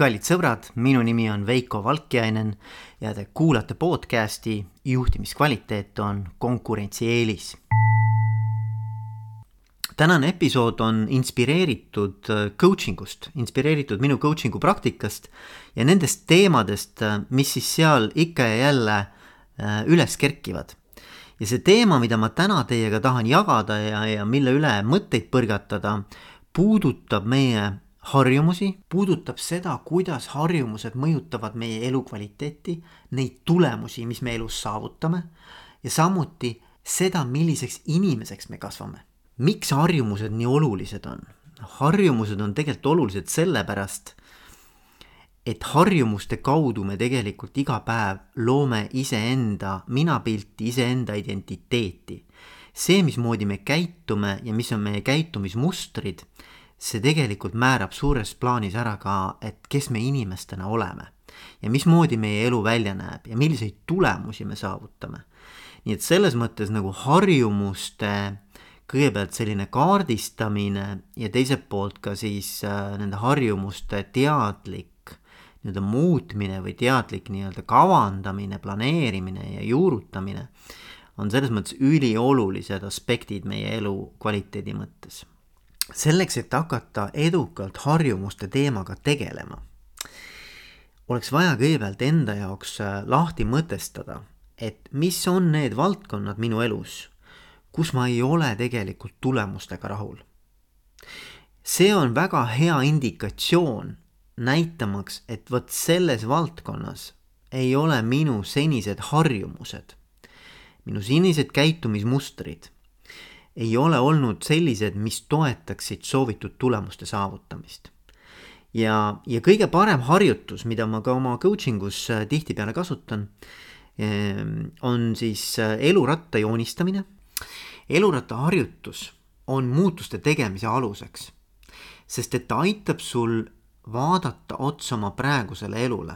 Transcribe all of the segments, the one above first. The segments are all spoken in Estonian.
kallid sõbrad, minu nimi on Veiko Valkjainen ja te kuulate podcasti Juhtimiskvaliteet on konkurentsieelis. tänane episood on inspireeritud äh, coaching ust, inspireeritud minu coaching'u praktikast ja nendest teemadest, äh, mis siis seal ikka ja jälle äh, üles kerkivad. ja see teema, mida ma täna teiega tahan jagada ja, ja mille üle mõtteid põrgatada, puudutab meie harjumusi, puudutab seda, kuidas harjumused mõjutavad meie elukvaliteeti, neid tulemusi, mis me elus saavutame ja samuti seda, milliseks inimeseks me kasvame. miks harjumused nii olulised on? harjumused on tegelikult olulised sellepärast, et harjumuste kaudu me tegelikult iga päev loome iseenda minapilti, iseenda identiteeti. see, mismoodi me käitume ja mis on meie käitumismustrid see tegelikult määrab suures plaanis ära ka, et kes me inimestena oleme ja mismoodi meie elu välja näeb ja milliseid tulemusi me saavutame. nii et selles mõttes nagu harjumuste kõigepealt selline kaardistamine ja teiselt poolt ka siis äh, nende harjumuste teadlik nii-öelda muutmine või teadlik nii-öelda kavandamine, planeerimine ja juurutamine on selles mõttes üliolulised aspektid meie elu kvaliteedi mõttes selleks, et hakata edukalt harjumuste teemaga tegelema, oleks vaja kõigepealt enda jaoks äh, lahti mõtestada, et mis on need valdkonnad minu elus, kus ma ei ole tegelikult tulemustega rahul. see on väga hea indikatsioon näitamaks, et vot selles valdkonnas ei ole minu senised harjumused, minu senised käitumismustrid ei ole olnud sellised, mis toetaksid soovitud tulemuste saavutamist. ja, ja kõige parem harjutus, mida ma ka oma coaching us äh, tihtipeale kasutan, ähm, on siis äh, eluratta joonistamine. eluratta harjutus on muutuste tegemise aluseks, sest et ta aitab sul vaadata otsa oma praegusele elule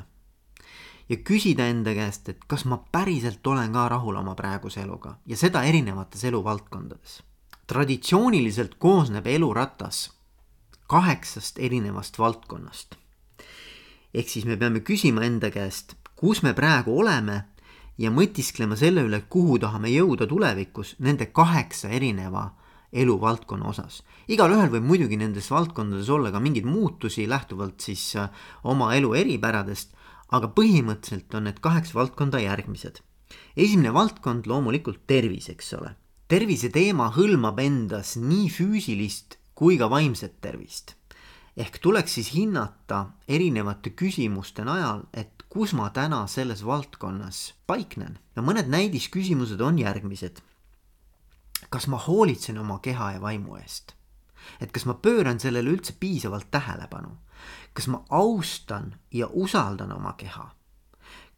ja küsida enda käest, et kas ma päriselt olen ka rahul oma praeguse eluga ja seda erinevates eluvaldkondades. Traditsiooniliselt koosneb eluratas kaheksast erinevast valdkonnast. ehk siis me peame küsima enda käest, kus me praegu oleme ja mõtisklema selle üle, kuhu tahame jõuda tulevikus nende kaheksa erineva eluvaldkonna osas. igalühel võib muidugi nendes valdkondades olla ka mingeid muutusi lähtuvalt siis äh, oma elu eripäradest aga põhimõtteliselt on need kaheksa valdkonda järgmised. esimene valdkond loomulikult tervis, eks ole. Tervise teema hõlmab endas nii füüsilist kui ka vaimset tervist. ehk tuleks siis hinnata erinevate küsimuste najal, et kus ma täna selles valdkonnas paiknen. ja mõned näidisküsimused on järgmised. kas ma hoolitsen oma keha ja vaimu eest? et kas ma pööran sellele üldse piisavalt tähelepanu? kas ma austan ja usaldan oma keha?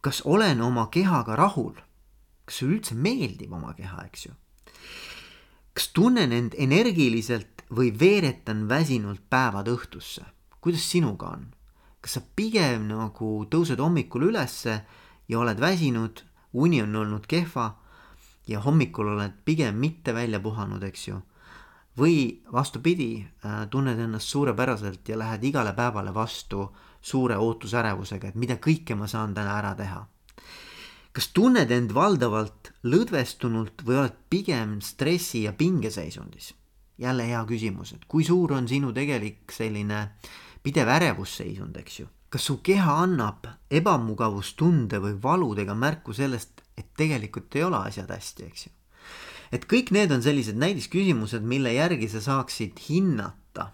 kas olen oma kehaga rahul? kas üldse meeldib oma keha, eks ju? Kas tunnen end energiliselt või veeretan väsinult päevad õhtusse? kuidas sinuga on? kas sa pigem nagu tõused hommikul ülesse ja oled väsinud, uni on olnud kehva ja hommikul oled pigem mitte välja puhanud, eks ju või vastupidi, äh, tunned ennast suurepäraselt ja lähed igale päevale vastu suure ootusärevusega, et mida kõike ma saan täna ära teha. Kas tunned end valdavalt lõdvestunult või oled pigem stressi ja pingeseisundis? jälle hea küsimus, et kui suur on sinu tegelik selline pidev ärevusseisund, eks ju. kas su keha annab ebamugavustunde või valudega märku sellest, et tegelikult ei ole asjad hästi, eks ju et kõik need on sellised näidisküsimused, mille järgi sa saaksid hinnata,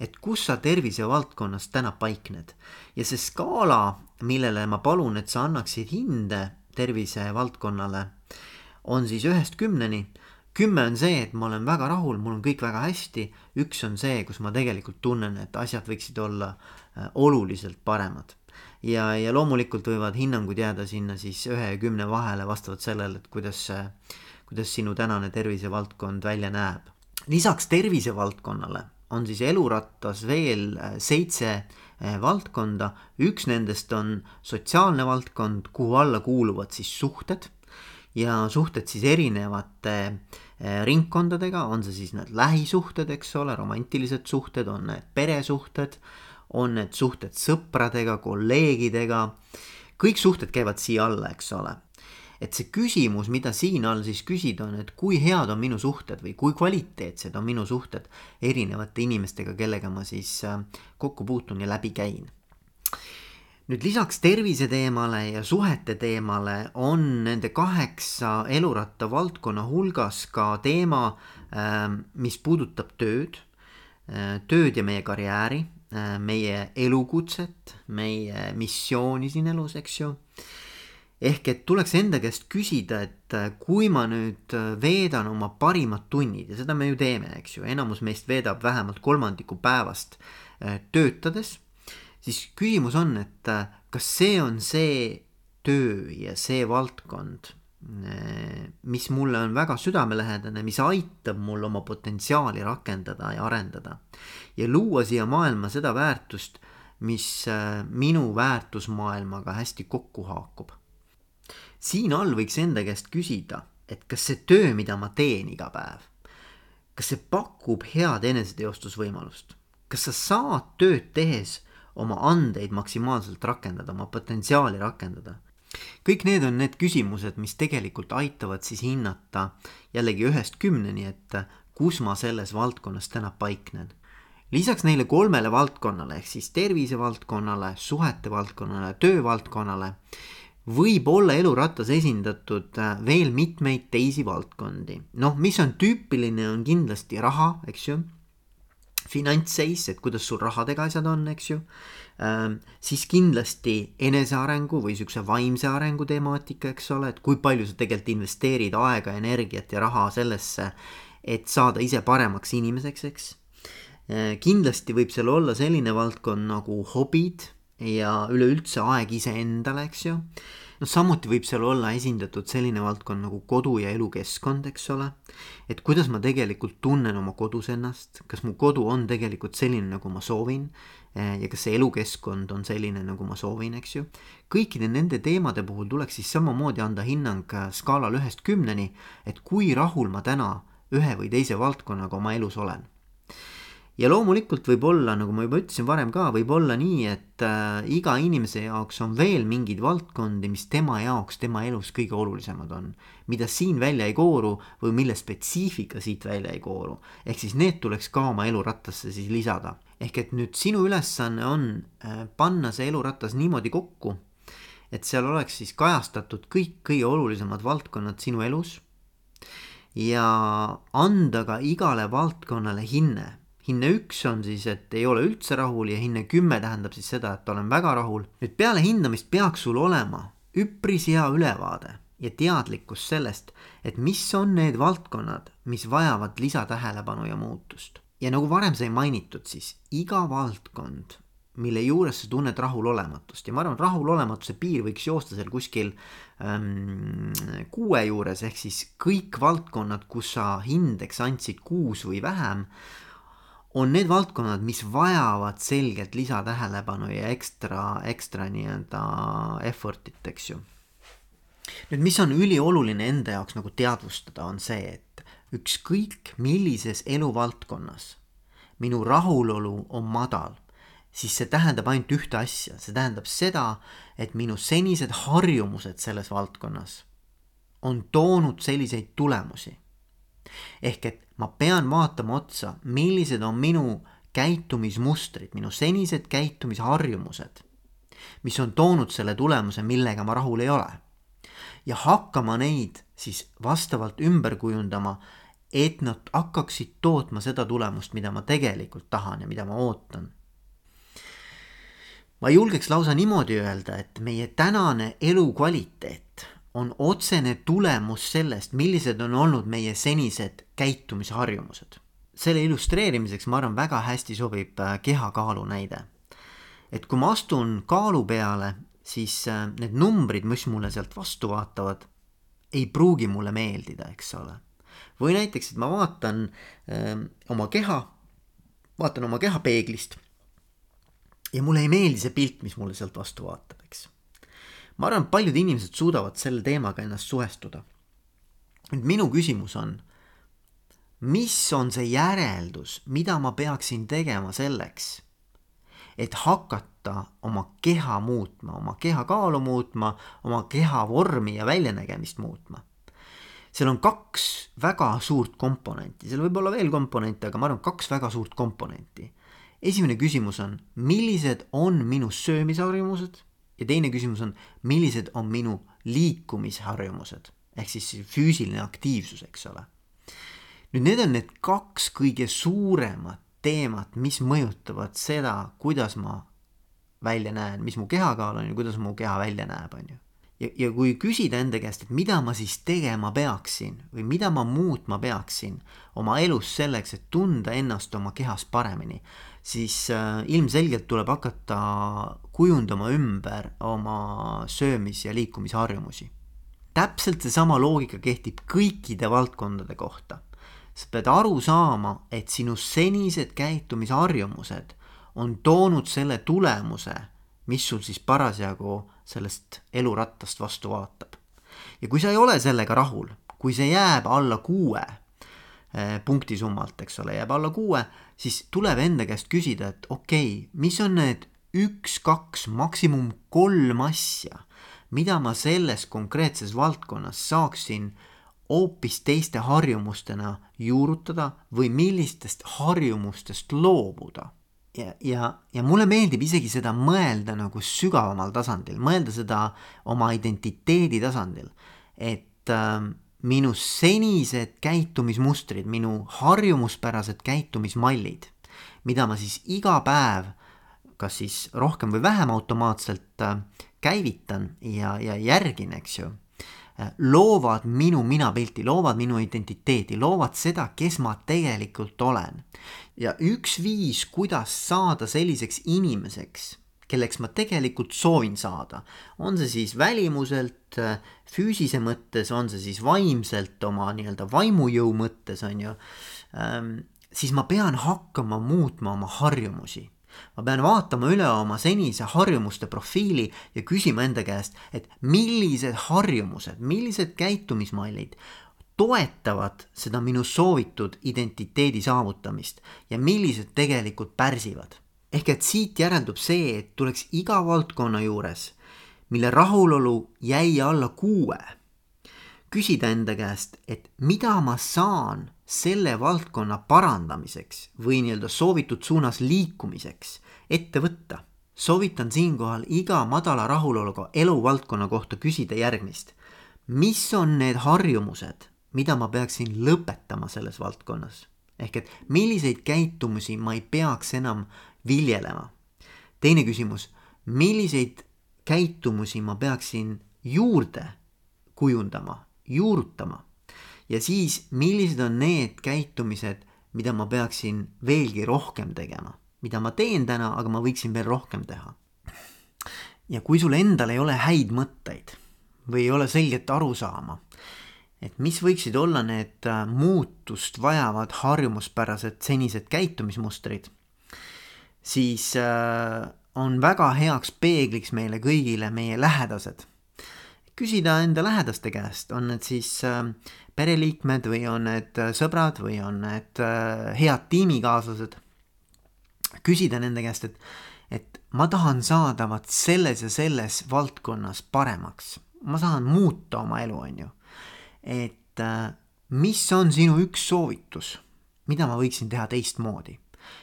et kus sa tervisevaldkonnas täna paikned. ja see skaala, millele ma palun, et sa annaksid hinde tervisevaldkonnale, on siis ühest kümneni. kümme on see, et ma olen väga rahul, mul on kõik väga hästi, üks on see, kus ma tegelikult tunnen, et asjad võiksid olla äh, oluliselt paremad ja, ja loomulikult võivad hinnangud jääda sinna siis ühe ja kümne vahele vastavalt sellele, et kuidas kuidas sinu tänane tervisevaldkond välja näeb. lisaks tervisevaldkonnale on siis elurattas veel äh, seitse valdkonda, üks nendest on sotsiaalne valdkond, kuhu alla kuuluvad siis suhted. Ja suhted siis erinevate äh, ringkondadega, on see siis need lähisuhted, eks ole, romantilised suhted, on need peresuhted, on need suhted sõpradega, kolleegidega, kõik suhted käivad siia alla, eks ole. Et see küsimus, mida siin all siis küsida on, et kui head on minu suhted või kui kvaliteetsed on minu suhted erinevate inimestega, kellega ma siis äh, kokku puutun ja läbi käin nüüd lisaks tervise teemale ja suhete teemale on nende kaheksa eluratta valdkonna hulgas ka teema, ähm, mis puudutab tööd, äh, tööd ja meie karjääri, äh, meie elukutset, meie missiooni siin elus, eks ju. Ehk et tuleks enda käest küsida, et äh, kui ma nüüd veedan oma parimad tunnid ja seda me ju teeme, eks ju, enamus meist veedab vähemalt kolmandiku päevast töötades siis küsimus on, et äh, kas see on see töö ja see valdkond, äh, mis mulle on väga südamelähedane, mis aitab mul oma potentsiaali rakendada ja arendada. ja luua siia maailma seda väärtust, mis äh, minu väärtusmaailmaga hästi kokku haakub. Siin all võiks enda käest küsida, et kas see töö, mida ma teen iga päev, kas see pakub head eneseteostusvõimalust, kas sa saad tööd tehes oma andeid maksimaalselt rakendada, oma potentsiaali rakendada. kõik need on need küsimused, mis tegelikult aitavad siis hinnata jällegi ühest kümneni, et kus ma selles valdkonnas täna paiknen. lisaks neile kolmele valdkonnale ehk siis tervisevaldkonnale, suhete valdkonnale, töövaldkonnale võib olla elurattas esindatud veel mitmeid teisi valdkondi. noh, mis on tüüpiline, on kindlasti raha, eks ju finantsseis, et kuidas sul rahadega asjad on, eks ju ähm,. siis kindlasti enesearengu või siukse vaimse arengu temaatika, eks ole, et kui palju sa tegelikult investeerid aega, energiat ja raha sellesse, et saada ise paremaks inimeseks, eks äh,. kindlasti võib seal olla selline valdkond nagu hobid ja üleüldse aeg iseendale, eks ju noh, samuti võib seal olla esindatud selline valdkond nagu kodu ja elukeskkond, eks ole. et kuidas ma tegelikult tunnen oma kodus ennast, kas mu kodu on tegelikult selline, nagu ma soovin eh, ja kas see elukeskkond on selline, nagu ma soovin, eks ju. kõikide nende teemade puhul tuleks siis samamoodi anda hinnang eh, skaalal ühest kümneni, et kui rahul ma täna ühe või teise valdkonnaga oma elus olen ja loomulikult võib olla, nagu ma juba ütlesin varem ka, võib olla nii, et äh, iga inimese jaoks on veel mingeid valdkondi, mis tema jaoks tema elus kõige olulisemad on. mida siin välja ei kooru või mille spetsiifika siit välja ei kooru. ehk siis need tuleks ka oma elurattasse siis lisada. ehk et nüüd sinu ülesanne on äh, panna see eluratas niimoodi kokku, et seal oleks siis kajastatud kõik kõige olulisemad valdkonnad sinu elus ja anda ka igale valdkonnale hinne hinne üks on siis, et ei ole üldse rahul ja hinne kümme tähendab siis seda, et olen väga rahul. nüüd peale hindamist peaks sul olema üpris hea ülevaade ja teadlikkus sellest, et mis on need valdkonnad, mis vajavad lisatähelepanu ja muutust. ja nagu varem sai mainitud, siis iga valdkond, mille juures sa tunned rahulolematust ja ma arvan, rahulolematuse piir võiks joosta seal kuskil ähm, kuue juures, ehk siis kõik valdkonnad, kus sa hindeks andsid kuus või vähem on need valdkonnad, mis vajavad selgelt lisatähelepanu ja ekstra, ekstra nii-öelda effort'it, eks ju. nüüd, mis on ülioluline enda jaoks nagu teadvustada, on see, et ükskõik millises eluvaldkonnas minu rahulolu on madal, siis see tähendab ainult ühte asja, see tähendab seda, et minu senised harjumused selles valdkonnas on toonud selliseid tulemusi. ehk et ma pean vaatama otsa, millised on minu käitumismustrid, minu senised käitumisharjumused, mis on toonud selle tulemuse, millega ma rahul ei ole. ja hakkama neid siis vastavalt ümber kujundama, et nad hakkaksid tootma seda tulemust, mida ma tegelikult tahan ja mida ma ootan. ma julgeks lausa niimoodi öelda, et meie tänane elukvaliteet on otsene tulemus sellest, millised on olnud meie senised käitumisharjumused. selle illustreerimiseks ma arvan, väga hästi sobib äh, kehakaalu näide. et kui ma astun kaalu peale, siis äh, need numbrid, mis mulle sealt vastu vaatavad, ei pruugi mulle meeldida, eks ole. või näiteks, et ma vaatan öö, ähm, oma keha, vaatan oma keha peeglist ja mulle ei meeldi see pilt, mis mulle sealt vastu vaatab, eks ma arvan, paljud inimesed suudavad selle teemaga ennast suhestuda. nüüd minu küsimus on, mis on see järeldus, mida ma peaksin tegema selleks, et hakata oma keha muutma, oma kehakaalu muutma, oma keha vormi ja väljanägemist muutma. seal on kaks väga suurt komponenti, seal võib olla veel komponente, aga ma arvan, kaks väga suurt komponenti. esimene küsimus on, millised on minu söömisharjumused ja teine küsimus on, millised on minu liikumisharjumused ehk siis füüsiline aktiivsus, eks ole. nüüd need on need kaks kõige suuremat teemat, mis mõjutavad seda, kuidas ma välja näen, mis mu kehakaal on ja kuidas mu keha välja näeb, on ju. Ja, ja kui küsida enda käest, et mida ma siis tegema peaksin või mida ma muutma peaksin oma elus selleks, et tunda ennast oma kehas paremini, siis äh, ilmselgelt tuleb hakata kujundama ümber oma söömis- ja liikumisharjumusi täpselt seesama loogika kehtib kõikide valdkondade kohta. sa pead aru saama, et sinu senised käitumisharjumused on toonud selle tulemuse, mis sul siis parasjagu sellest elurattast vastu vaatab. ja kui sa ei ole sellega rahul, kui see jääb alla kuue eh, punktisummalt, eks ole, jääb alla kuue, siis tuleb enda käest küsida, et okei okay,, mis on need üks, kaks, maksimum kolm asja mida ma selles konkreetses valdkonnas saaksin hoopis teiste harjumustena juurutada või millistest harjumustest loobuda. Ja, ja, ja mulle meeldib isegi seda mõelda nagu sügavamal tasandil, mõelda seda oma identiteedi tasandil, et äh, minu senised käitumismustrid, minu harjumuspärased käitumismallid, mida ma siis iga päev kas siis rohkem või vähem automaatselt äh, käivitan ja, ja järgin, eks ju, loovad minu minapilti, loovad minu identiteedi, loovad seda, kes ma tegelikult olen. ja üks viis, kuidas saada selliseks inimeseks, kelleks ma tegelikult soovin saada, on see siis välimuselt, äh, füüsise mõttes, on see siis vaimselt, oma nii-öelda vaimujõu mõttes, on ju, ähm, siis ma pean hakkama muutma oma harjumusi ma pean vaatama üle oma senise harjumuste profiili ja küsima enda käest, et millised harjumused, millised käitumismallid toetavad seda minu soovitud identiteedi saavutamist ja millised tegelikult pärsivad. ehk et siit järeldub see, et tuleks iga valdkonna juures, mille rahulolu jäi alla kuue, küsida enda käest, et mida ma saan selle valdkonna parandamiseks või nii-öelda soovitud suunas liikumiseks ette võtta. soovitan siinkohal iga madala rahuloluga eluvaldkonna kohta küsida järgmist. mis on need harjumused, mida ma peaksin lõpetama selles valdkonnas? ehk et milliseid käitumusi ma ei peaks enam viljelema. teine küsimus, milliseid käitumusi ma peaksin juurde kujundama, juurutama ja siis, millised on need käitumised, mida ma peaksin veelgi rohkem tegema, mida ma teen täna, aga ma võiksin veel rohkem teha. ja kui sul endal ei ole häid mõtteid või ei ole selget arusaama, et mis võiksid olla need äh, muutust vajavad harjumuspärased senised käitumismustrid, siis äh, on väga heaks peegliks meile kõigile meie lähedased küsida enda lähedaste käest, on need siis äh, pereliikmed või on need äh, sõbrad või on need äh, head tiimikaaslased. küsida nende käest, et, et ma tahan saada vaat selles ja selles valdkonnas paremaks, ma tahan muuta oma elu, on ju. et mis on sinu üks soovitus, mida ma võiksin teha teistmoodi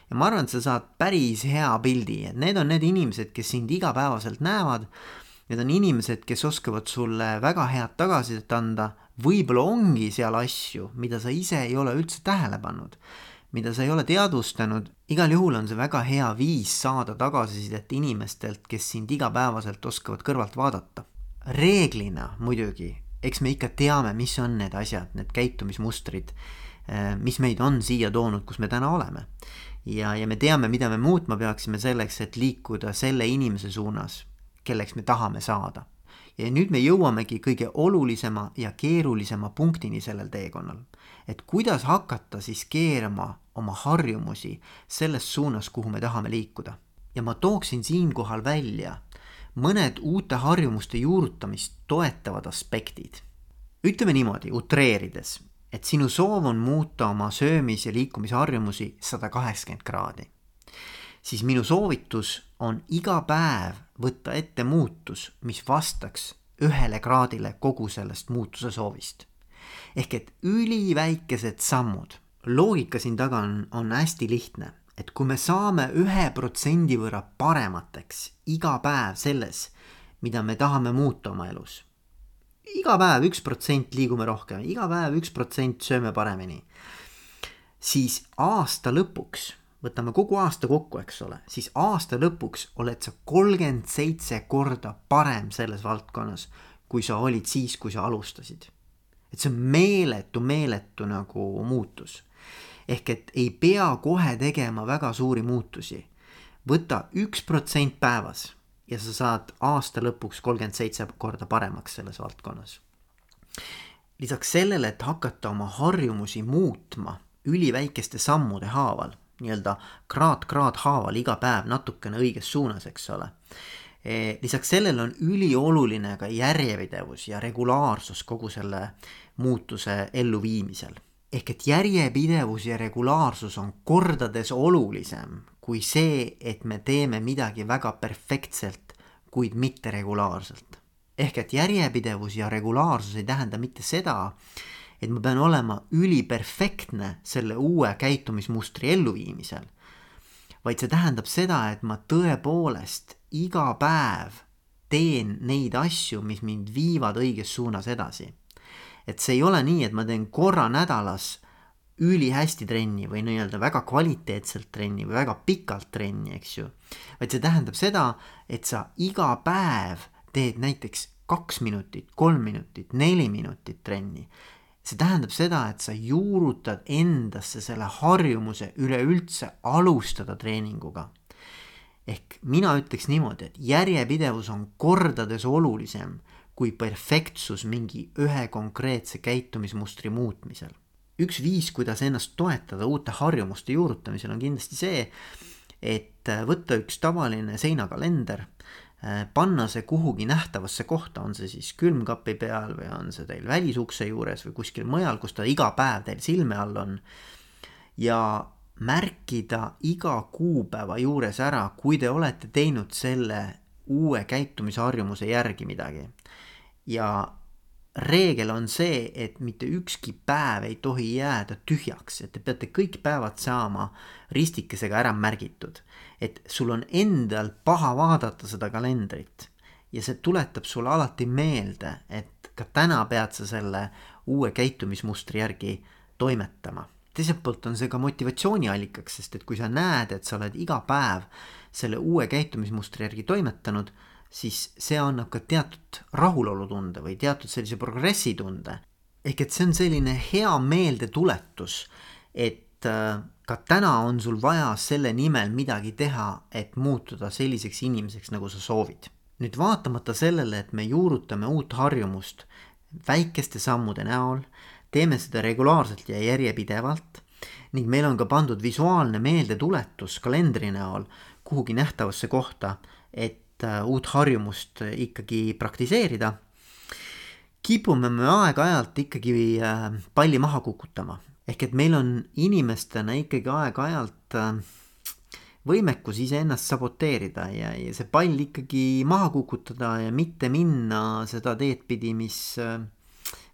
ja ma arvan, et sa saad päris hea pildi, et need on need inimesed, kes sind igapäevaselt näevad Need on inimesed, kes oskavad sulle väga head tagasisidet anda, võib-olla ongi seal asju, mida sa ise ei ole üldse tähele pannud, mida sa ei ole teadvustanud, igal juhul on see väga hea viis saada tagasisidet inimestelt, kes sind igapäevaselt oskavad kõrvalt vaadata. reeglina muidugi, eks me ikka teame, mis on need asjad, need käitumismustrid, eh, mis meid on siia toonud, kus me täna oleme. ja, ja me teame, mida me muutma peaksime selleks, et liikuda selle inimese suunas kelleks me tahame saada. ja nüüd me jõuamegi kõige olulisema ja keerulisema punktini sellel teekonnal. et kuidas hakata siis keerama oma harjumusi selles suunas, kuhu me tahame liikuda. ja ma tooksin siinkohal välja mõned uute harjumuste juurutamist toetavad aspektid. ütleme niimoodi, utreerides, et sinu soov on muuta oma söömis- ja liikumisharjumusi sada kaheksakümmend kraadi siis minu soovitus on iga päev võtta ette muutus, mis vastaks ühele kraadile kogu sellest muutuse soovist. ehk et üliväikesed sammud. loogika siin taga on, on hästi lihtne, et kui me saame ühe protsendi võrra paremateks iga päev selles, mida me tahame muuta oma elus. iga päev üks protsent liigume rohkem, iga päev üks protsent sööme paremini. siis aasta lõpuks võtame kogu aasta kokku, eks ole, siis aasta lõpuks oled sa kolmkümmend seitse korda parem selles valdkonnas, kui sa olid siis, kui sa alustasid. et see on meeletu, meeletu nagu muutus. ehk et ei pea kohe tegema väga suuri muutusi. võta üks protsent päevas ja sa saad aasta lõpuks kolmkümmend seitse korda paremaks selles valdkonnas. lisaks sellele, et hakata oma harjumusi muutma üliväikeste sammude haaval nii-öelda kraad-kraad haaval iga päev natukene õiges suunas, eks ole. E, lisaks sellele on ülioluline ka järjepidevus ja regulaarsus kogu selle muutuse elluviimisel. ehk et järjepidevus ja regulaarsus on kordades olulisem kui see, et me teeme midagi väga perfektselt, kuid mitte regulaarselt. ehk et järjepidevus ja regulaarsus ei tähenda mitte seda, et ma pean olema üliperfektne selle uue käitumismustri elluviimisel. vaid see tähendab seda, et ma tõepoolest iga päev teen neid asju, mis mind viivad õiges suunas edasi. et see ei ole nii, et ma teen korra nädalas ülihästi trenni või nii-öelda väga kvaliteetselt trenni või väga pikalt trenni, eks ju. vaid see tähendab seda, et sa iga päev teed näiteks kaks minutit, kolm minutit, neli minutit trenni see tähendab seda, et sa juurutad endasse selle harjumuse üleüldse alustada treeninguga. ehk mina ütleks niimoodi, et järjepidevus on kordades olulisem kui perfektsus mingi ühe konkreetse käitumismustri muutmisel. üks viis, kuidas ennast toetada uute harjumuste juurutamisel on kindlasti see, et võtta üks tavaline seinakalender panna see kuhugi nähtavasse kohta, on see siis külmkapi peal või on see teil välisukse juures või kuskil mujal, kus ta iga päev teil silme all on. ja märkida iga kuupäeva juures ära, kui te olete teinud selle uue käitumisharjumuse järgi midagi. ja reegel on see, et mitte ükski päev ei tohi jääda tühjaks, et te peate kõik päevad saama ristikesega ära märgitud et sul on endal paha vaadata seda kalendrit ja see tuletab sulle alati meelde, et ka täna pead sa selle uue käitumismustri järgi toimetama. teiselt poolt on see ka motivatsiooniallikaks, sest et kui sa näed, et sa oled iga päev selle uue käitumismustri järgi toimetanud, siis see annab ka teatud rahulolutunde või teatud sellise progressitunde. ehk et see on selline hea meeldetuletus, et äh, ka täna on sul vaja selle nimel midagi teha, et muutuda selliseks inimeseks, nagu sa soovid. nüüd vaatamata sellele, et me juurutame uut harjumust väikeste sammude näol, teeme seda regulaarselt ja järjepidevalt ning meil on ka pandud visuaalne meeldetuletus kalendri näol kuhugi nähtavasse kohta, et äh, uut harjumust ikkagi praktiseerida, kipume me aeg-ajalt ikkagi äh, palli maha kukutama ehk et meil on inimestena ikkagi aeg-ajalt äh, võimekus iseennast saboteerida ja, ja see pall ikkagi maha kukutada ja mitte minna seda teed pidi, mis äh,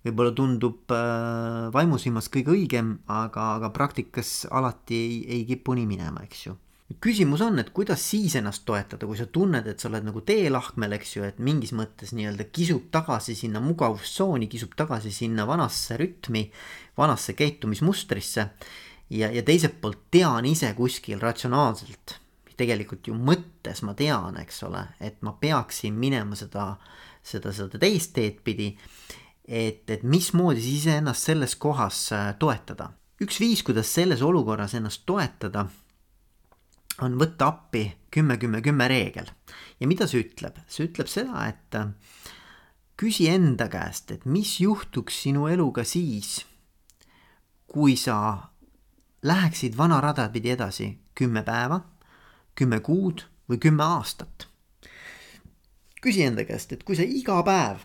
võib-olla tundub äh, vaimusilmas kõige õigem, aga, aga praktikas alati ei, ei kipu nii minema, eks ju küsimus on, et kuidas siis ennast toetada, kui sa tunned, et sa oled nagu teelahkmel, eks ju, et mingis mõttes nii-öelda kisub tagasi sinna mugavustsooni, kisub tagasi sinna vanasse rütmi, vanasse käitumismustrisse. ja, ja teiselt poolt tean ise kuskil ratsionaalselt, tegelikult ju mõttes ma tean, eks ole, et ma peaksin minema seda, seda, seda teist teed pidi. et, et mismoodi siis iseennast selles kohas äh, toetada. üks viis, kuidas selles olukorras ennast toetada on võtta appi kümme, kümme, kümme reegel. ja mida see ütleb? see ütleb seda, et äh, küsi enda käest, et mis juhtuks sinu eluga siis, kui sa läheksid vana rada pidi edasi kümme päeva, kümme kuud või kümme aastat. küsi enda käest, et kui sa iga päev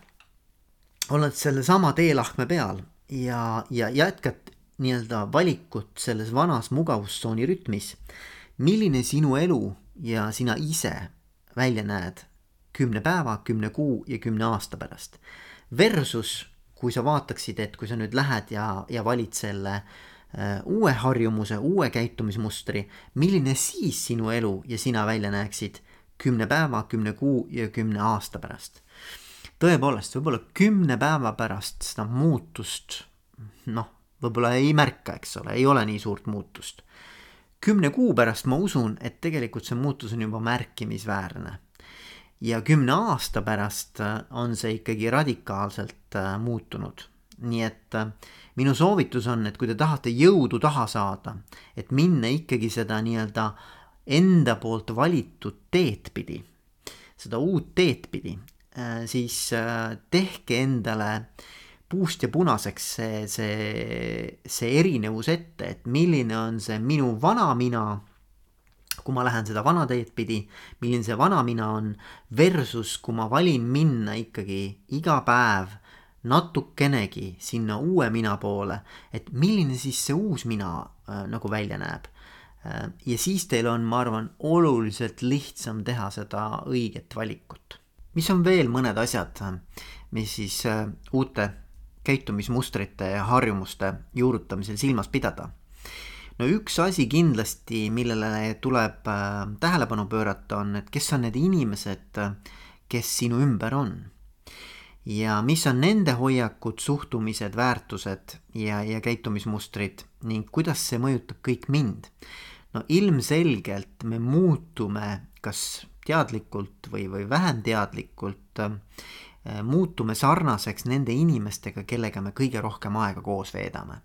oled sellesama teelahkme peal ja, ja jätkad nii-öelda valikut selles vanas mugavustsooni rütmis milline sinu elu ja sina ise välja näed kümne päeva, kümne kuu ja kümne aasta pärast. Versus kui sa vaataksid, et kui sa nüüd lähed ja, ja valid selle äh, uue harjumuse, uue käitumismustri, milline siis sinu elu ja sina välja näeksid kümne päeva, kümne kuu ja kümne aasta pärast. tõepoolest, võib-olla kümne päeva pärast seda muutust noh, võib-olla ei märka, eks ole, ei ole nii suurt muutust. Kümne kuu pärast ma usun, et tegelikult see muutus on juba märkimisväärne. ja kümne aasta pärast on see ikkagi radikaalselt äh, muutunud. nii et äh, minu soovitus on, et kui te tahate jõudu taha saada, et minna ikkagi seda nii-öelda enda poolt valitud teed pidi, seda uut teed pidi, äh, siis äh, tehke endale puust ja punaseks see, see, see erinevus ette, et milline on see minu vana mina, kui ma lähen seda vana teed pidi, milline see vana mina on, versus kui ma valin minna ikkagi iga päev natukenegi sinna uue mina poole, et milline siis see uus mina äh, nagu välja näeb Äh, ja siis teil on, ma arvan, oluliselt lihtsam teha seda õiget valikut. mis on veel mõned asjad, mis siis äh, uute käitumismustrite ja harjumuste juurutamisel silmas pidada? no üks asi kindlasti, millele tuleb äh, tähelepanu pöörata, on, et kes on need inimesed, kes sinu ümber on. ja mis on nende hoiakud, suhtumised, väärtused ja, ja käitumismustrid ning kuidas see mõjutab kõik mind no ilmselgelt me muutume kas teadlikult või, või vähem teadlikult muutume sarnaseks nende inimestega, kellega me kõige rohkem aega koos veedame.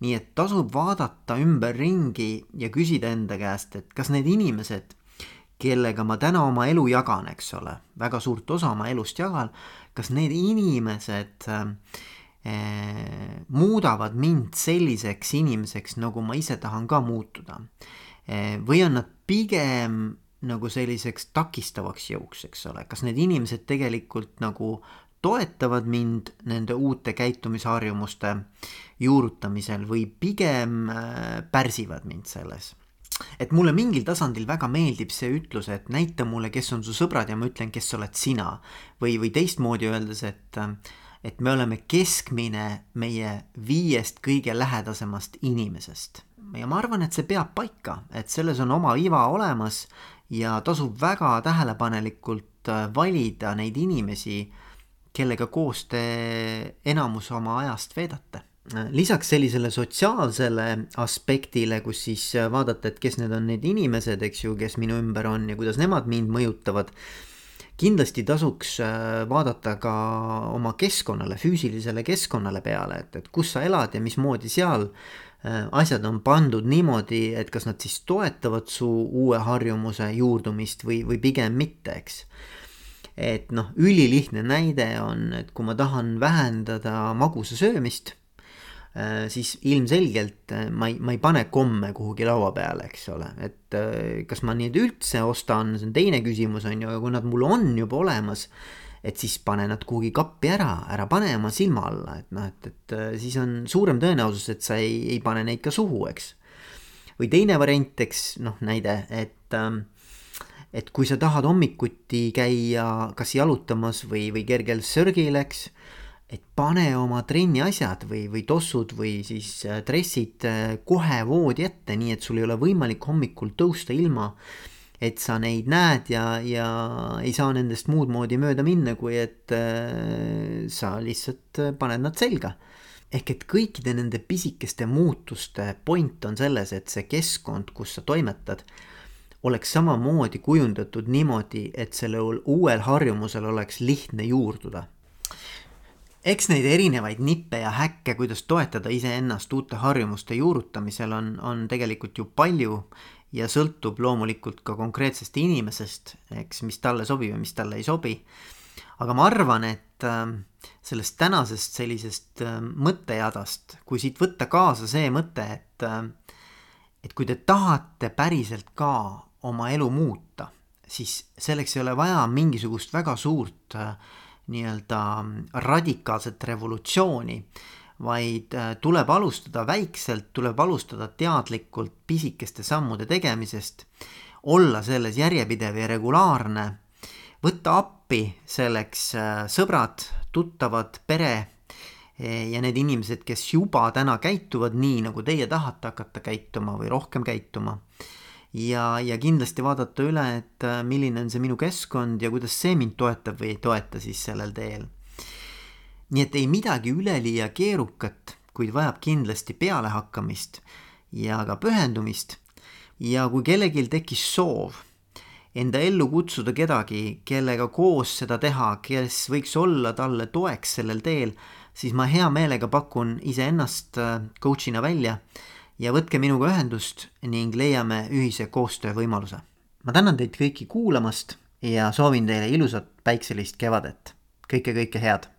nii et tasub vaadata ümberringi ja küsida enda käest, et kas need inimesed, kellega ma täna oma elu jagan, eks ole, väga suurt osa oma elust jagan, kas need inimesed äh, muudavad mind selliseks inimeseks, nagu ma ise tahan ka muutuda Eh, või on nad pigem nagu selliseks takistavaks jõuks, eks ole, kas need inimesed tegelikult nagu toetavad mind nende uute käitumisharjumuste juurutamisel või pigem äh, pärsivad mind selles. et mulle mingil tasandil väga meeldib see ütlus, et näita mulle, kes on su sõbrad ja ma ütlen, kes oled sina. või, või teistmoodi öeldes, et, et me oleme keskmine meie viiest kõige lähedasemast inimesest ja ma arvan, et see peab paika, et selles on oma iva olemas ja tasub väga tähelepanelikult äh, valida neid inimesi, kellega koos te enamus oma ajast veedate. lisaks sellisele sotsiaalsele aspektile, kus siis vaadata, et kes need on need inimesed, eks ju, kes minu ümber on ja kuidas nemad mind mõjutavad kindlasti tasuks äh, vaadata ka oma keskkonnale, füüsilisele keskkonnale peale, et, et kus sa elad ja mismoodi seal Äh, asjad on pandud niimoodi, et kas nad siis toetavad su uue harjumuse juurdumist või, või pigem mitte, eks. et noh, ülilihtne näide on, et kui ma tahan vähendada magusa söömist, äh, siis ilmselgelt äh, ma ei, ma ei pane komme kuhugi laua peale, eks ole, et kas ma neid üldse ostan, see on teine küsimus, on ju, aga kui nad mul on juba olemas et siis pane nad kuhugi kappi ära, ära pane oma silma alla, et noh, et, et äh, siis on suurem tõenäosus, et sa ei, ei pane neid ka suhu, eks. või teine variant, eks noh, näide, et ähm, et kui sa tahad hommikuti käia kas jalutamas või, või kergel sörgil, eks, et pane oma trenni asjad või, või tossud või siis äh, dressid äh, kohe voodi ette, nii et sul ei ole võimalik hommikul tõusta ilma et sa neid näed ja, ja ei saa nendest muud moodi mööda minna, kui et äh, sa lihtsalt äh, paned nad selga. ehk et kõikide nende pisikeste muutuste point on selles, et see keskkond, kus sa toimetad, oleks samamoodi kujundatud niimoodi, et sellel uuel harjumusel oleks lihtne juurduda eks neid erinevaid nippe ja häkke, kuidas toetada iseennast uute harjumuste juurutamisel on, on tegelikult ju palju ja sõltub loomulikult ka konkreetsest inimesest, eks, mis talle sobib ja mis talle ei sobi. aga ma arvan, et äh, sellest tänasest sellisest äh, mõttejadast, kui siit võtta kaasa see mõte, et äh, et kui te tahate päriselt ka oma elu muuta, siis selleks ei ole vaja mingisugust väga suurt nii-öelda radikaalset revolutsiooni vaid äh, tuleb alustada väikselt, tuleb alustada teadlikult pisikeste sammude tegemisest. olla selles järjepidev ja regulaarne, võtta appi selleks äh, sõbrad, tuttavad, pere ja need inimesed, kes juba täna käituvad nii, nagu teie tahate hakata käituma või rohkem käituma. ja, ja kindlasti vaadata üle, et äh, milline on see minu keskkond ja kuidas see mind toetab või ei toeta siis sellel teel. Nii et ei midagi üleliia keerukat, kuid vajab kindlasti pealehakkamist ja ka pühendumist. ja kui kellelgi tekkis soov enda ellu kutsuda kedagi, kellega koos seda teha, kes võiks olla talle toeks sellel teel, siis ma hea meelega pakun iseennast äh, coach'ina välja ja võtke minuga ühendust ning leiame ühise koostöövõimaluse. ma tänan teid kõiki kuulamast ja soovin teile ilusat päikselist kevadet. kõike, kõike head